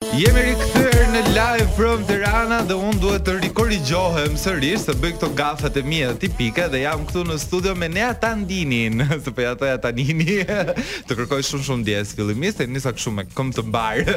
Jemi rikthyer në live from Tirana dhe unë duhet të rikorrigjohem sërish se bëj këto gafet e mia tipike dhe jam këtu në studio me Nea Tandinin, se po ia thoja Tanini. të kërkoj shumë shumë ndjesë fillimisht e nisa kështu me këmbë të mbarë.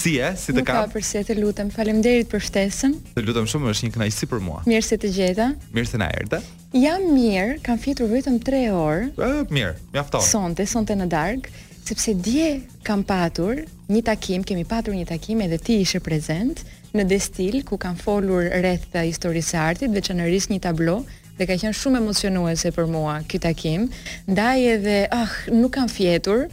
si je? Si të kam? Nuk ka për se të lutem. Faleminderit për ftesën. Të lutem shumë, është një kënaqësi për mua. Mirë se të gjeta. Mirë se na erdhe. Jam mirë, kam fjetur vetëm 3 orë. Ëh, mirë, mjafton. Sonte, sonte në darkë sepse dje kam patur një takim, kemi patur një takim edhe ti ishe prezent në Destil ku kam folur rreth historisë së artit, veçanërisht një tablo dhe ka qenë shumë emocionuese për mua ky takim. Ndaj edhe, ah, nuk kam fjetur,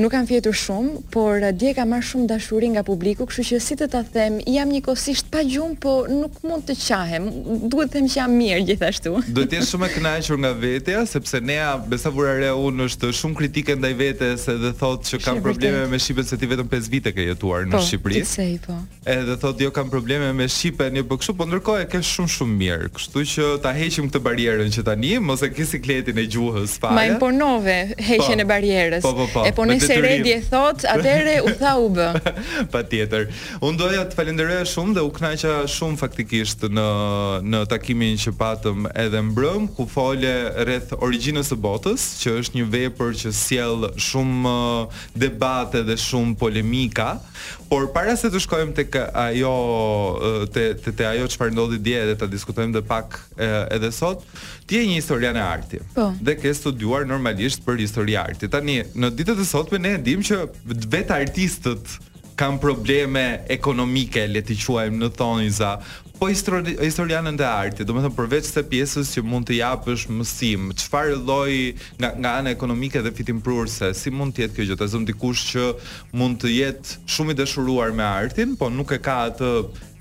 nuk kam fjetur shumë, por dje kam marrë shumë dashuri nga publiku, kështu që si të ta them, jam njëkohësisht pa gjumë, po nuk mund të qahem. Duhet të them që jam mirë gjithashtu. Duhet të jesh shumë e kënaqur nga vetja, sepse Nea, me sa vura re unë, është shumë kritike ndaj vetes dhe thotë që kam probleme me shqipen se ti vetëm 5 vite ke jetuar në po, Shqipëri. Po, gjithsej po. Edhe thotë jo kam probleme me shqipen, jo po kështu, po ndërkohë e ke shumë shumë mirë. Kështu që ta heqim këtë barrierën që tani, mos e ke sikletin e gjuhës fare. Ma imponove heqjen po. e barrierës. Po, po, po. E po nëse Redi e thotë, atëherë u tha u bë. Patjetër. Unë doja të të falënderoja shumë dhe u kënaqa shumë faktikisht në në takimin që patëm edhe mbrëmë ku fole rreth origjinës së botës, që është një vepër që sjell shumë debate dhe shumë polemika, por para se të shkojmë tek ajo te te te ajo çfarë ndodhi dje edhe ta diskutojmë dhe pak edhe sot, ti je një historiane arti. Po. Dhe ke studiuar normalisht për histori arti. Tani, në ditët e sotme ne e dimë që vetë artistët kanë probleme ekonomike, le t'i quajmë në thonjza, po historianët e artit, domethënë përveçse pjesës që mund të japësh mësim, çfarë lloj nga nga ana ekonomike dhe fitimprurëse, si mund të jetë kjo gjë, ta zëmë dikush që mund të jetë shumë i dashuruar me artin, po nuk e ka atë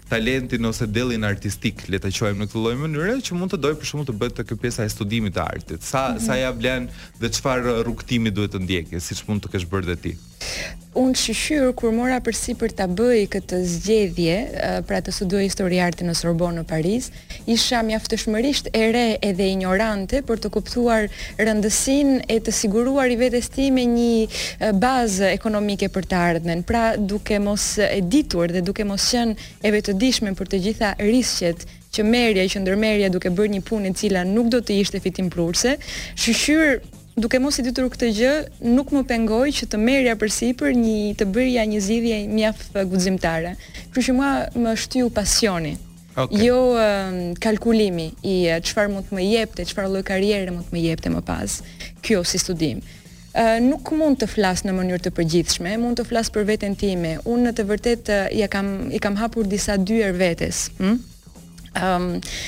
talentin ose dellin artistik, le ta quajmë në këtë lloj mënyre, që mund të dojë për shembull të bëhet tek pjesa e studimit të artit. Sa mm -hmm. sa ia vlen dhe çfarë rrugëtimi duhet të ndjekë, siç mund të kesh bërë dhe ti. Unë shyqyr kur mora përsipër ta bëj këtë zgjedhje, pra të studioj histori arti në Sorbonne në Paris, isha mjaftëshmërisht e re edhe injorante për të kuptuar rëndësinë e të siguruarit vetes time një bazë ekonomike për të ardhmen. Pra, duke mos e ditur dhe duke mos qenë e vetëdijshme për të gjitha risqet që merrja, që ndërmerrja duke bërë një punë e cila nuk do të ishte fitimprurëse, shyqyr Duke mos e ditur këtë gjë, nuk më pengoi që të merrja përsipër të bëja një zgjedhje mjaft guximtare. Kështu që mua më shtyu pasioni. Okay. Jo um, kalkulimi i çfarë mund të më jepte, çfarë lloj karriere mund të më jepte më pas kjo si studim. Nuk mund të flas në mënyrë të përgjithshme, mund të flas për veten time. Unë në të vërtetë ja kam i kam hapur disa dyer vetes, hm? um,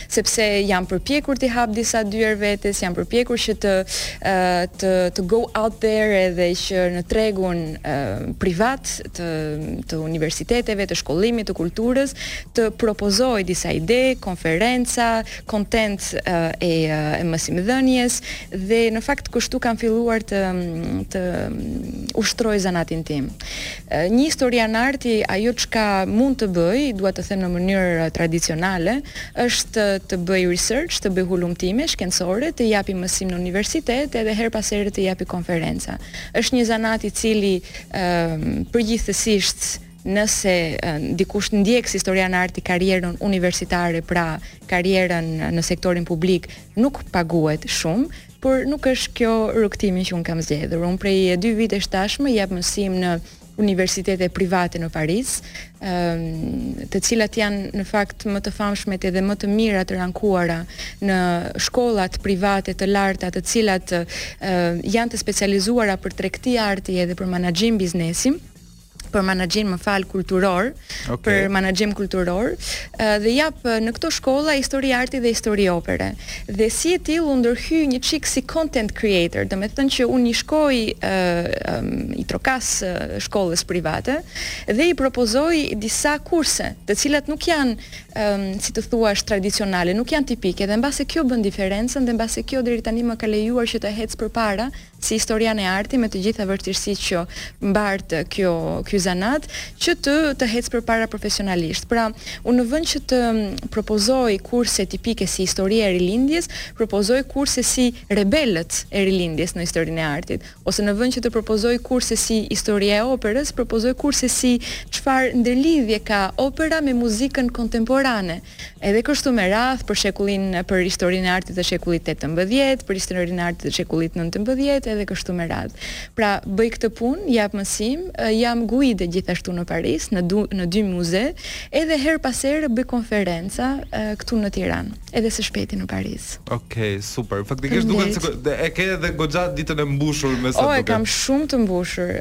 sepse jam përpjekur të hap disa dyer vetes, jam përpjekur që të uh, të të go out there edhe që në tregun uh, privat të të universiteteve, të shkollimit, të kulturës, të propozoj disa ide, konferenca, content uh, e uh, e mësimdhënies dhe në fakt kështu kam filluar të të ushtroj zanatin tim. Një historian arti ajo çka mund të bëjë, dua të them në mënyrë tradicionale, është të bëjë research, të bëjë hulumtime shkencore, të japi mësim në universitet edhe herë pas here të japi konferenca. Është një zanat i cili ë përgjithësisht nëse dikush ndjek si historian arti karrierën universitare, pra karrierën në sektorin publik, nuk paguhet shumë, Por nuk është ky rrugëtimi që unë kam zgjedhur. Unë prej dy vitesh tashmë jap mësim në universitete private në Paris, ëh, të cilat janë në fakt më të famshmet edhe më të mira të rankuara në shkollat private të larta, të cilat ëh, janë të specializuara për tregti arti edhe për menaxhim biznesi. për menaxhim, më fal, kulturor, okay. për menaxhim kulturor, dhe jap në këto shkolla histori arti dhe histori opere. Dhe si e tillë unë ndërhyj një çik si content creator, do të thënë që unë i shkoj i trokas shkollës private dhe i propozoj disa kurse, të cilat nuk janë si të thuash tradicionale, nuk janë tipike dhe mbase kjo bën diferencën dhe mbase kjo deri tani më ka lejuar që të ec përpara si historiane arti me të gjitha vështirësitë që mbart kjo ky zanat që të të ec përpara profesionalisht. Pra, unë në vend që të propozoj kurse tipike si historia e rilindjes, propozoj kurse si rebelët e rilindjes në historinë e artit, ose në vend që të propozoj kurse si historia e operës, propozoj kurse si çfarë ndërlidhje ka opera me muzikën kontemporane, Edhe kështu me radhë, për shekullin, për historinë e artit të shekullit tetëmbëdhjetë, për historinë e artit të shekullit nëntëmbëdhjetë, edhe kështu me radhë. Pra, bëj këtë punë, jap mësim, jam guide gjithashtu në Paris, në du, në dy muze, edhe herë pas here bëj konferenca këtu në Tiranë, edhe së shpejti në Paris. Okej, super. Faktikisht duket se e ke edhe goxha ditën e mbushur me sa duket. Oh, e kam shumë të mbushur.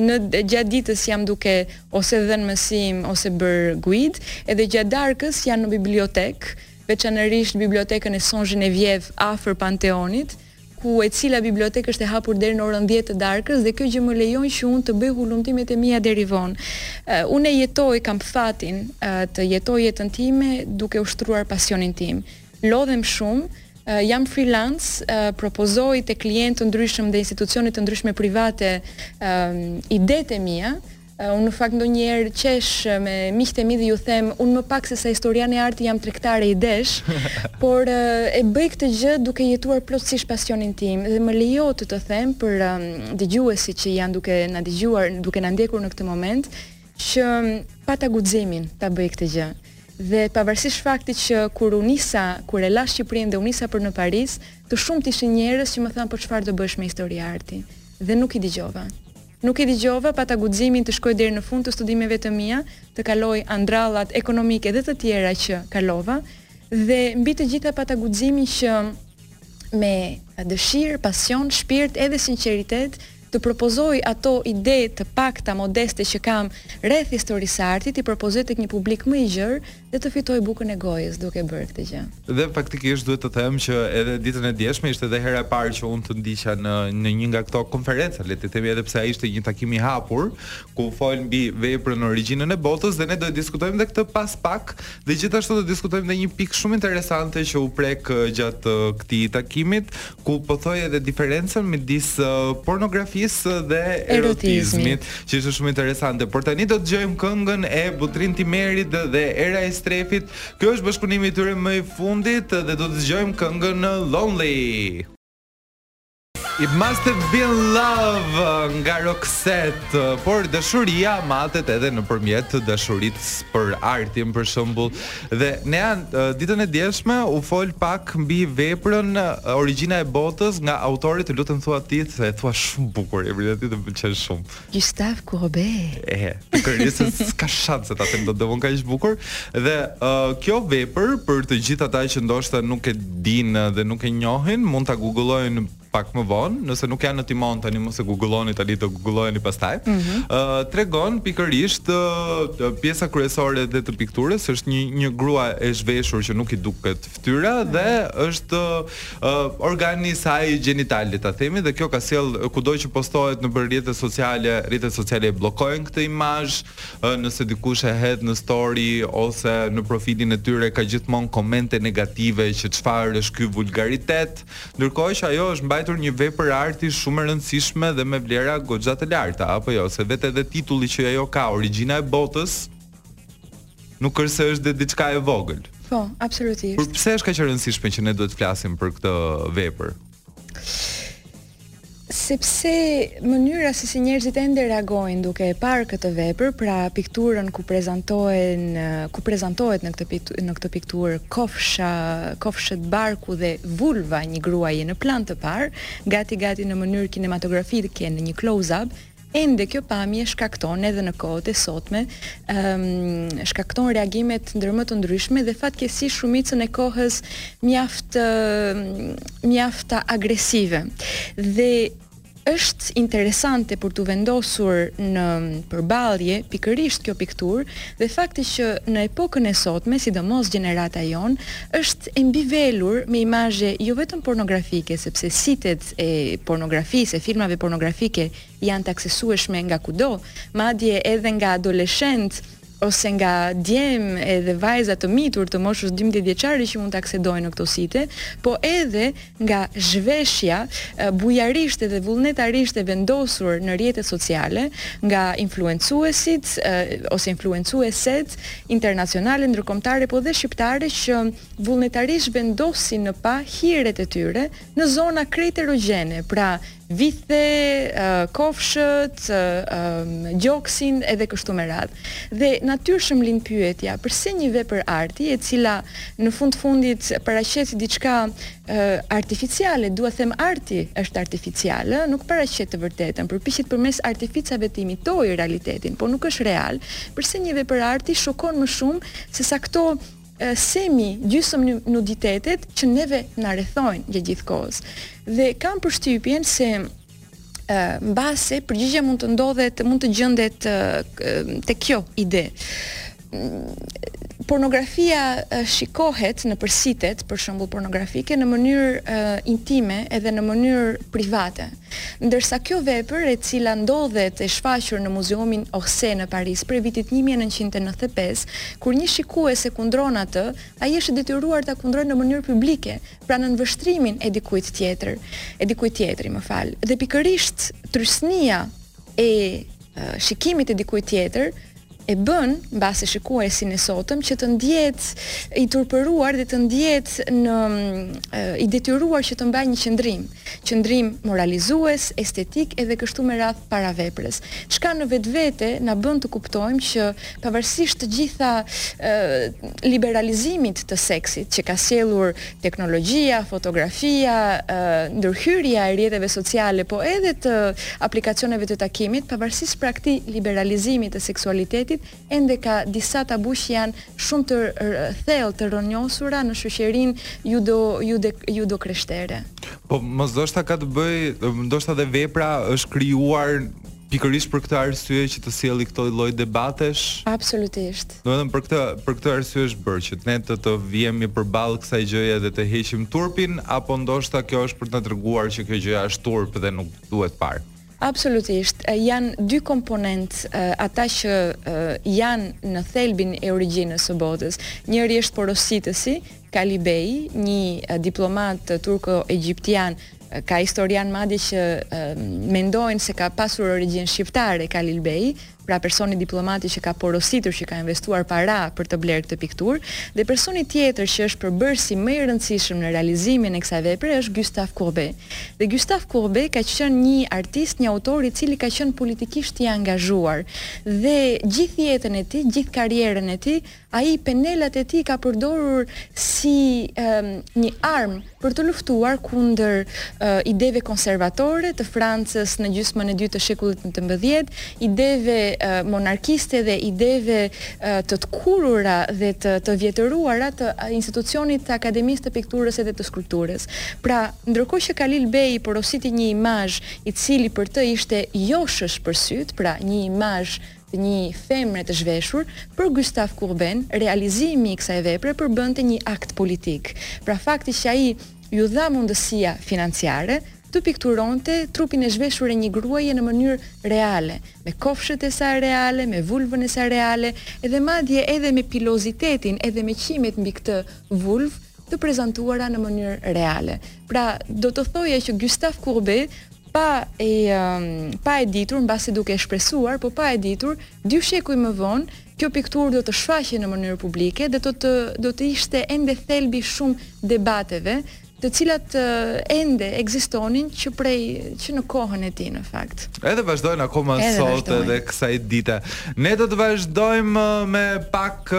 Unë gjatë ditës jam duke ose dhënë mësim ose bërë guidë, edhe gjatë darkës jam në bibliotekë, veçanërisht bibliotekën e Sainte-Geneviève afër Panteonit, ku e cila bibliotekë është e hapur deri në orën dhjetë të darkës dhe kjo gjë më lejon që unë të bëj hulumtimet e mia deri vonë. Unë e jetoj, kam fatin të jetoj jetën time duke ushtruar pasionin tim. Lodhem shumë, jam freelance, propozoj te klientë të ndryshëm dhe institucione të ndryshme private idetë e mia. Unë në fakt ndonjëherë qesh me miqtë e mi dhe u them, unë më pak se sa historiane e arti jam tregtare idesh, por e bëj këtë gjë duke jetuar plotësisht pasionin tim dhe më lejo të të them për dëgjuesit që janë duke na dëgjuar, duke na ndjekur në këtë moment, që pata guximin ta bëj këtë gjë. Dhe pavarësisht faktit që kur u nisa, kur e lashë Shqipërinë dhe u nisa për në Paris, të shumtë ishin njerëz që më thanë po çfarë do bësh me histori arti? Dhe nuk i dëgjova. Nuk i dëgjova, pata guximin të shkoj deri në fund të studimeve të mia, të kaloj andrallat ekonomike dhe të tjera që kalova dhe mbi të gjitha pata guximin që me dëshirë, pasion, shpirt edhe sinqeritet të propozoj ato ide të pakta modeste që kam rreth historisë së artit, t'i propozoj te një publik më i gjerë dhe të fitoj bukën e gojës duke bërë këtë gjë. Dhe faktikisht duhet të them që edhe ditën e djeshme ishte edhe hera e parë që unë të ndiqja në në një nga këto konferenca, le të themi edhe pse ai ishte një takim i hapur, ku u fol mbi veprën Origjinën e botës dhe ne do e diskutojmë edhe këtë pas pak dhe gjithashtu do diskutojmë edhe një pikë shumë interesante që u prek gjatë këtij takimit, ku po thoje edhe diferencën midis uh, pornografisë dhe erotizmit, që ishte shumë interesante. Por tani do të dëgjojmë këngën e Butrint Imerit dhe, dhe Era Istrefit. Kjo është bashkëpunimi i tyre më i fundit dhe do të dëgjojmë këngën Lonely. It must have been love nga Roxette, por dashuria matet edhe nëpërmjet dashurisë për artin, për shembull, Dhe ne, ditën e djeshme u fol pak mbi veprën Origjina e botës nga autori Të lutem thuaje ti se e thua shumë bukur emrin e tij dhe më pëlqen shumë. Gustave Courbet. Ehe, të kërjesë s'ka shans se ta them dot dhe unë kaq bukur dhe uh, kjo vepër për të gjithë ata që ndoshta nuk e dinë dhe nuk e njohin, mund ta googlojnë pak më vonë, nëse nuk janë në timon tani mos e gugulloni tani ta gugullojeni pastaj. Ëh mm -hmm. uh, tregon pikërisht uh, pjesa kryesore e pikturës është një një grua e zhveshur që nuk i duket fytyra mm -hmm. dhe është uh, organi i saj gjenital le ta themi dhe kjo ka sjellë kudo që postohet në rrjete sociale, rrjetet sociale e bllokojnë këtë imazh, uh, nëse dikush e hedh në story ose në profilin e tyre ka gjithmonë komente negative që çfarë është ky vulgaritet, Ndërkohë që ajo është mbajtur një vepër arti shumë e rëndësishme dhe me vlera goxha të larta, apo jo? Se vetë edhe titulli që ajo ka, Origjina e botës, nuk është se është dhe diçka e vogël. Po, absolutisht. Por pse është kaq e rëndësishme që ne duhet të flasim për këtë vepër? Sepse mënyra se si njerëzit ende reagojnë duke e parë këtë vepër, pra pikturën ku prezantohen, ku prezantohet në këtë në këtë pikturë kofsha, kofshët barku dhe vulva e një gruaje në plan të parë, gati gati në mënyrë kinematografike në një close up, Ende kjo pamje shkakton edhe në kohët e sotme, um, shkakton reagimet ndër më të ndryshme dhe fatkeqësisht shumicën e kohës mjaft uh, mjaft agresive. Dhe është interesante për t'u vendosur në përballje pikërisht kjo pikturë dhe fakti që në epokën e sotme, sidomos gjenerata jonë, është e mbivelur me imazhe jo vetëm pornografike, sepse sitet e pornografisë, e filmave pornografike janë të aksesueshme nga kudo, madje edhe nga adoleshentë ose nga djem edhe vajza të mitur të moshës 12 vjeçare që mund të aksedojnë në këto site, po edhe nga zhveshja bujarisht dhe vullnetarisht e vendosur në rrjetet sociale nga influencuesit ose influencueset internacionale, ndërkombëtare po dhe shqiptare që vullnetarisht vendosin në pah hiret e tyre në zona krejt erogjene, pra vithe, kofshët, gjoksin edhe kështu me radhë. Dhe natyrshëm lind pyetja, përse një vepër arti e cila në fund të fundit paraqet diçka artificiale, dua të them arti është artificial, ë, nuk paraqet të vërtetën, përpiqet përmes artificave të imitojë realitetin, por nuk është real. Përse një vepër arti shokon më shumë sesa këto semi gjysëm nuditetet që neve na rrethojnë gjatë gjithë kohës. Dhe kam përshtypjen se mbase përgjigja mund të ndodhet, mund të gjendet te kjo ide pornografia shikohet nëpër sitet, për shembull pornografike në mënyrë intime edhe në mënyrë private. Ndërsa kjo vepër, e cila ndodhet e shfaqur në Muzeumin Orsay në Paris prej vitit një mijë e nëntëqind e nëntëdhjetë e pesë, kur një shikues e kundron atë, ai është i detyruar ta kundrojë në mënyrë publike, pra nën vështrimin e dikujt tjetër, e dikujt tjetri, më fal. Dhe pikërisht trysnia e shikimit e dikujt tjetër, e bën mbase shikuesin e sotëm që të ndihet i turpëruar dhe të ndihet në i detyruar që të mbajë një qëndrim, qëndrim moralizues, estetik edhe kështu me radhë para veprës. Çka në vetvete na bën të kuptojmë që pavarësisht të gjitha e, liberalizimit të seksit që ka sjellur teknologjia, fotografia, ndërhyrja e rrjeteve sociale, po edhe të aplikacioneve të takimit, pavarësisht pra këtij liberalizimi të seksualitetit, ende ka disa tabu që janë shumë të thellë të rrënjosura në shoqërinë judo jude judeo-krishtere. Po ndoshta ka të bëj, ndoshta dhe vepra është krijuar Pikërisht për këtë arsye që të sjellë këto lloj debatesh. Absolutisht. Domethënë për këtë për këtë arsye është bërë që ne të të vihemi përballë kësaj gjëje dhe të heqim turpin apo ndoshta kjo është për të na treguar që kjo gjëja është turp dhe nuk duhet parë. Absolutisht. Janë dy komponentë ata që janë në thelbin e origjinës së botës. Njëri është porositësi, Kalil Bey, një diplomat turko-egjiptian, Ka historianë madje që mendojnë se ka pasur origjinë shqiptare Kalil Bey, pra personi diplomati që ka porositur që ka investuar para për të blerë këtë pikturë, dhe personi tjetër që është përbërësi më i rëndësishëm në realizimin e kësaj vepre është Gustave Courbet. Dhe Gustave Courbet ka qenë një artist, një autor i cili ka qenë politikisht i angazhuar dhe gjithë jetën e tij, gjithë karrierën e tij Ai penelat e tij i ka përdorur si një armë për të luftuar kundër ideve konservatore të Francës në gjysmën e dytë të shekullit nëntëmbëdhjetë, ideve monarkiste dhe ideve të tkurrura dhe të, të vjetëruara të institucionit të Akademisë të Pikturës dhe të Skulpturës. Pra, ndërkohë që Kalil Bej porositi një imazh i cili për të ishte joshës për sytë, pra një imazh të një femre të zhveshur, për Gystav Kurben, realizimi i kësaj vepre përbënte një akt politik. Pra fakti që ai iu dha mundësia financiare, të pikturonte trupin e zhveshur e një gruaje në mënyrë reale, me kofshët e saj reale, me vulvën e saj reale, edhe madje edhe me pilozitetin edhe me qimet mbi këtë vulvë, të prezantuara në mënyrë reale. Pra, do të thoja që Gystav Kurbe, Pa e pa e ditur, mbase duke e shpresuar, po pa e ditur, dy shekuj më vonë, kjo pikturë do të shfaqej në mënyrë publike dhe do të do të ishte ende thelbi i shumë debateve, të cilat ende ekzistonin që prej që në kohën e tij në fakt. Edhe vazhdojnë akoma edhe sot vazhdojnë. edhe kësaj dite. Ne do të vazhdojmë me pak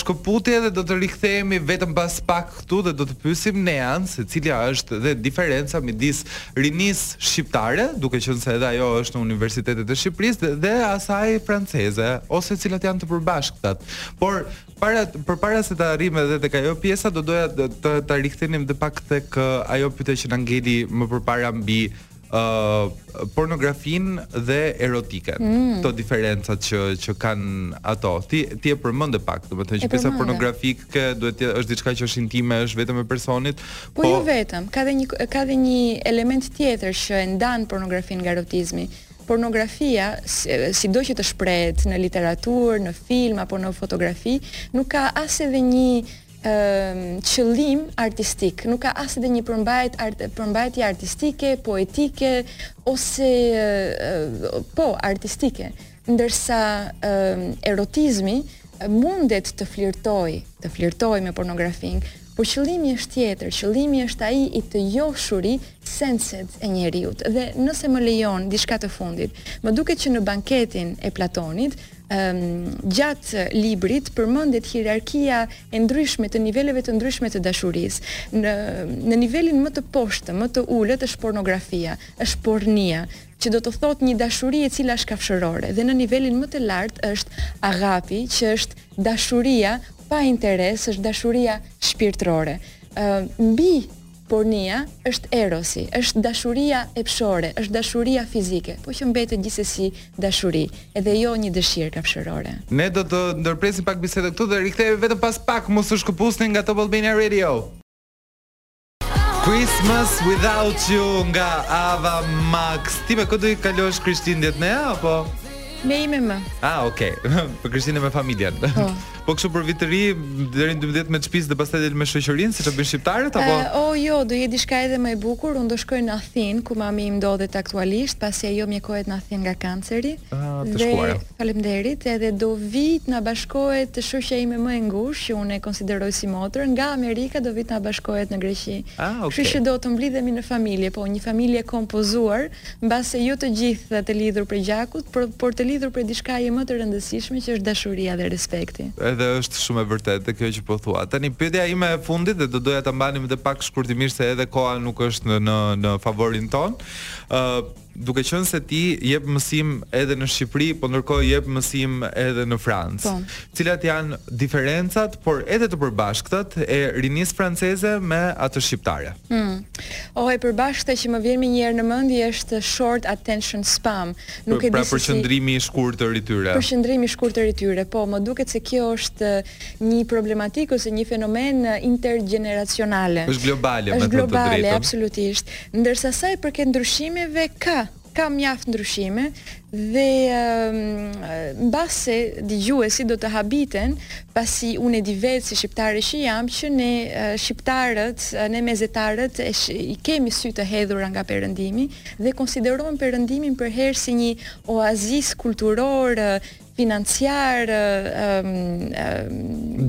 shkëputje dhe do të rikthehemi vetëm pas pak këtu dhe do të pyesim Nean se cila është dhe diferenca midis rinisë shqiptare, duke qenë se edhe ajo është në universitetet e Shqipërisë dhe asaj franceze, ose cilat janë të përbashkëtat. Por para përpara se të arrijmë edhe tek ajo pjesa, do doja të ta rikthenim edhe pak tek ajo pyetje që na ngeli më përpara mbi uh, pornografinë dhe erotikën. Mm. Këto diferencat që që kanë ato. Ti ti e përmende pak, domethënë që pjesa pornografike duhet të është diçka që është intime, është vetëm e personit. Po, po jo vetëm, ka dhe një ka dhe një element tjetër që e ndan pornografinë nga erotizmi. Pornografia, sido që të shprehet në literaturë, në film apo në fotografi, nuk ka as edhe një qëllim artistik, nuk ka as edhe një përmbajt art, përmbajtje artistike, poetike ose po artistike, ndërsa erotizmi mundet të flirtojë, të flirtojë me pornografinë, por qëllimi është tjetër, qëllimi është ai i të joshurit senset e njeriut. Dhe nëse më lejon diçka të fundit, më duket që në banketin e Platonit gjatë librit përmendet hierarkia e ndryshme të niveleve të ndryshme të dashurisë. Në në nivelin më të poshtëm, më të ulët është pornografia, është pornia, që do të thotë një dashuri e cila është kafshërore dhe në nivelin më të lartë është agapi, që është dashuria pa interes, është dashuria shpirtërore. Ë mbi Pornia është erosi, është dashuria epshore, është dashuria fizike, po që mbetet gjithsesi dashuri, edhe jo një dëshirë kafshërore. Ne do të ndërpresim pak bisedën këtu dhe rikthehemi vetëm pas pak, mos u shkëpusni nga Top Albania Radio. Christmas without you nga Ava Max. Ti me kë do i kalosh Krishtlindjet apo? Me time më. Ah, okay. Për Krishtlindje me familjen. Po. Po kështu për vit të ri deri në 12 me shpisë dhe pastaj del me shoqërinë siç e bëjnë shqiptarët apo? E, o jo, do jetë diçka edhe më e bukur. Unë do shkoj në Athinë, ku mami im ndodhet aktualisht, pasi ajo mjekohet në Athinë nga kanceri. Ah, të shkuara. Faleminderit, edhe do vijë të na bashkohet dhe shoqja ime më e ngushtë që unë e konsideroj si motër, nga Amerika do vijë të na bashkohet në Greqi. Ah, okay. Kështu që do të mblidhemi në familje, po një familje e kompozuar, Mbase jo të gjithë të lidhur prej gjakut, por por të lidhur prej diçkaje më të rëndësishme që është dashuria dhe respekti. Edhe është shumë e vërtetë kjo që po thua. Tani pyetja ime e fundit dhe do doja ta mbanim dhe pak shkurtimisht se edhe koha nuk është në në në favorin tonë. Ë duke qenë se ti jep mësim edhe në Shqipëri, po ndërkohë jep mësim edhe në Francë. Po. Cilat janë diferencat, por edhe të përbashkëtat e rinisë franceze me atë shqiptare? Ëh. Oh, e përbashkëta që më vjen menjëherë në mendje është short attention span. Nuk e di se si. Pra përqendrimi i shkurtër i tyre. Përqendrimi i shkurtër i tyre. Po, më duket se kjo është një problematikë ose një fenomen intergjeneracionale. Është globale me thënë të drejtën. Është globale, absolutisht. Ndërsa sa i përket ndryshimeve ka ka mjaft ndryshime dhe mbase dëgjuesit do të habiten pasi unë e di vetë si shqiptare që jam që ne shqiptarët, ne mezetarët e sh, i kemi sytë hedhur nga Perëndimi dhe konsiderojmë Perëndimin përherë si një oazis kulturor, financiar, ë ë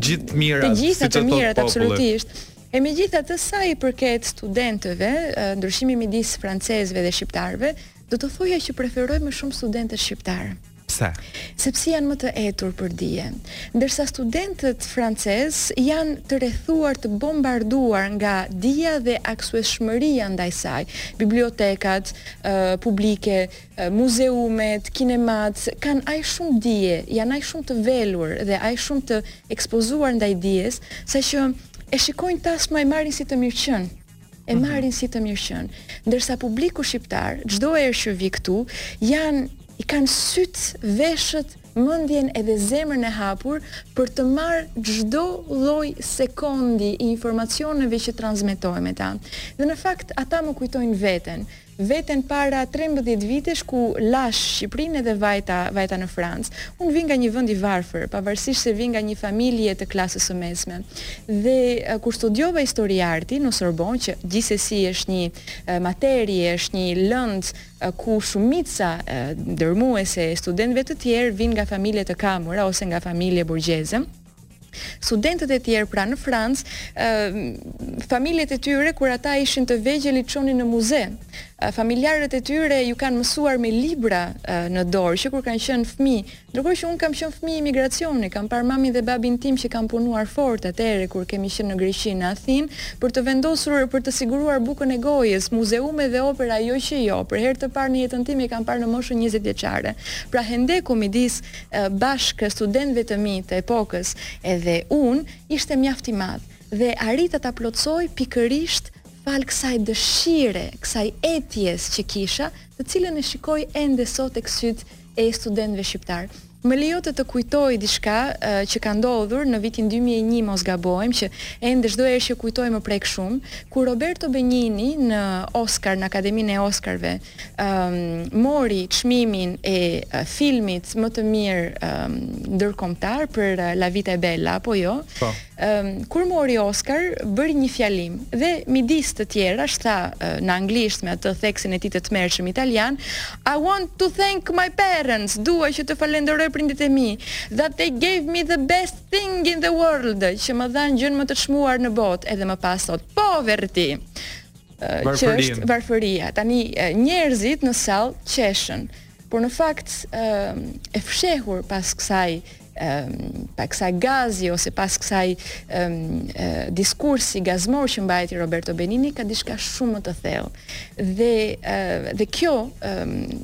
gjithë mirat, të gjitha të mirat absolutisht. E megjithatë, sa i përket studentëve, ndryshimi midis francezëve dhe shqiptarëve, do të thoja që preferoj më shumë studentët shqiptarë. Pse? Sepse janë më të etur për dije. Ndërsa studentët francezë janë të rrethuar, të bombarduar nga dija dhe aksesueshmëria ndaj saj. Bibliotekat uh, publike, Muzeumet, kinemat, kanë aq shumë dije, janë aq shumë të velur dhe aq shumë të ekspozuar ndaj dijes, saqë e shikojnë tashmë, e marrin si të mirëqenë. E marrin si të mirëqenë. Ndërsa publiku shqiptar, çdo herë që vi këtu, janë i kanë syt, veshët, mendjen edhe zemrën e hapur për të marrë çdo lloj sekondi informacioneve që transmetohen me ta. Dhe në fakt ata më kujtojnë veten. veten para trembëdhjetë vitesh ku lash Shqipërinë edhe vajta vajta në Francë. Unë vij nga një vend i varfër, pavarësisht se vij nga një familje të klasës së mesme. Dhe kur studiova histori arti në Sorbonë, që gjithsesi është një materie, është një lëndë ku shumica dërmuese e studentëve të tjerë vijnë nga familje të kamura ose nga familje borgjeze, Studentët e tjerë pra në Francë, familjet e tyre kur ata ishin të vegjël i çonin në muze. Familjarët e tyre ju kanë mësuar me libra në dorë që kur kanë qenë fëmijë. Ndërkohë që un kam qenë fëmijë i migracionit, kam parë mamin dhe babin tim që kanë punuar fort atëherë kur kemi qenë në Greqi në Athinë për të vendosur për të siguruar bukën e gojës, muzeume dhe opera jo që jo, për herë të parë në jetën time i kam parë në moshën njëzet vjeçare. Pra hendeku midis bashkëstudentëve të mi të epokës edhe unë, ishte mjaft i madh dhe arrita ta plotësoj pikërisht falë kësaj dëshire, kësaj etjes që kisha, të cilën e shikoj ende sot tek sytë e studentëve shqiptarë. Më lejo të të kujtoj diçka që ka ndodhur në vitin dy mijë e një mos gabojmë, që ende çdo herë që kujtoj më prek shumë, kur Roberto Benigni në Oscar, në Akademinë e Oscarëve, mori çmimin e filmit më të mirë ndërkombëtar për La Vita è Bella, apo jo? Po. Kur mori Oscar, bëri një fjalim dhe midis të tjerash tha në anglisht me atë theksin e tij të tmerrshëm italian, I want to thank my parents, dua që të falenderoj prindit e mi, that they gave me the best thing in the world, që më dhanë gjënë më të çmuar në botë, edhe më pas thotë: Poverty. që është varfëria. Tani njerëzit në sallë qeshën, por në fakt e fshehur pas kësaj pas këtij gazi ose pas kësaj um, diskursi gazmor që mbajti Roberto Benigni ka diçka shumë më të thellë. Dhe uh, dhe kjo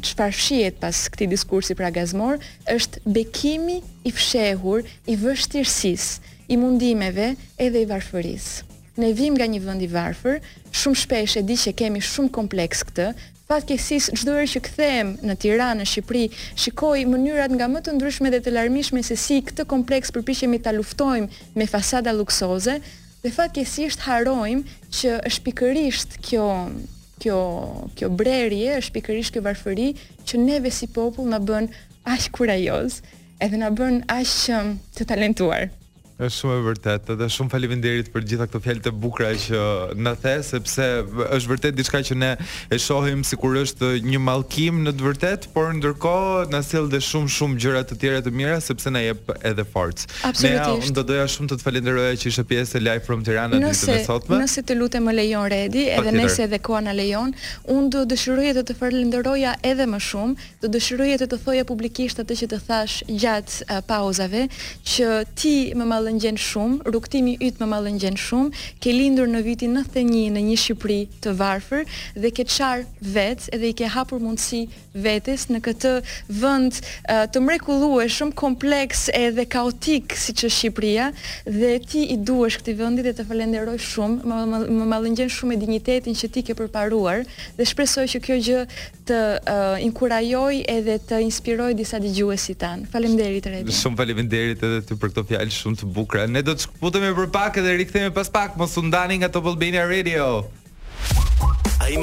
çfarë um, fshihet pas këtij diskursi pra gazmor është bekimi i fshehur i vështirësisë, i mundimeve edhe i varfërisë. Ne vijmë nga një vend i varfër, shumë shpesh e di që e kemi shumë kompleks këtë. Fatkeqësisht çdo herë që kthehem në Tiranë, në Shqipëri, shikoj mënyrat nga më të ndryshme dhe të larmishme se si këtë kompleks përpiqemi ta luftojmë me fasada luksoze dhe fatkeqësisht harrojmë që është pikërisht kjo kjo kjo brerje, është pikërisht kjo varfëri që neve si popull na bën aq kurajoz, edhe na bën aq të talentuar. Është shumë e vërtetë dhe shumë faleminderit për gjitha këto fjalë të bukura që na the sepse është vërtet diçka që ne e shohim sikur është një mallkim në të vërtetë, por ndërkohë na sjell dhe shumë shumë gjëra të tjera të mira sepse na jep edhe forcë. Absolutisht. Nea, unë do doja shumë të të falenderoja që ishe pjesë e Live from Tirana ditën e sotme. Nëse të lutem më lejon Redi, edhe nëse edhe koha na lejon, unë do dëshiroja të të falenderoja edhe më shumë, Do dëshiroja të të thoja publikisht atë që të thashë gjatë pauzave, që ti më mallëngjen shumë, rrugëtimi yt më mallëngjen shumë, ke lindur në vitin nëntëdhjetë e një në një Shqipëri të varfër dhe ke çarë vetë dhe i ke hapur mundësi vetes në këtë vend të mrekullueshëm, kompleks edhe kaotik siç është Shqipëria dhe ti i duhesh këtij vendi dhe të falenderoj shumë, më mallëngjen shumë me dinjitetin që ti ke përparuar dhe shpresoj që kjo gjë të uh, inkurajojë edhe të inspirojë disa dëgjuesit tanë. Faleminderit Redi. Shumë faleminderit edhe ty për këto fjalë shumë të bukura. Ne do të shkëputemi për pak edhe rikthehemi pas pak. Mos u ndani nga Top Albania Radio.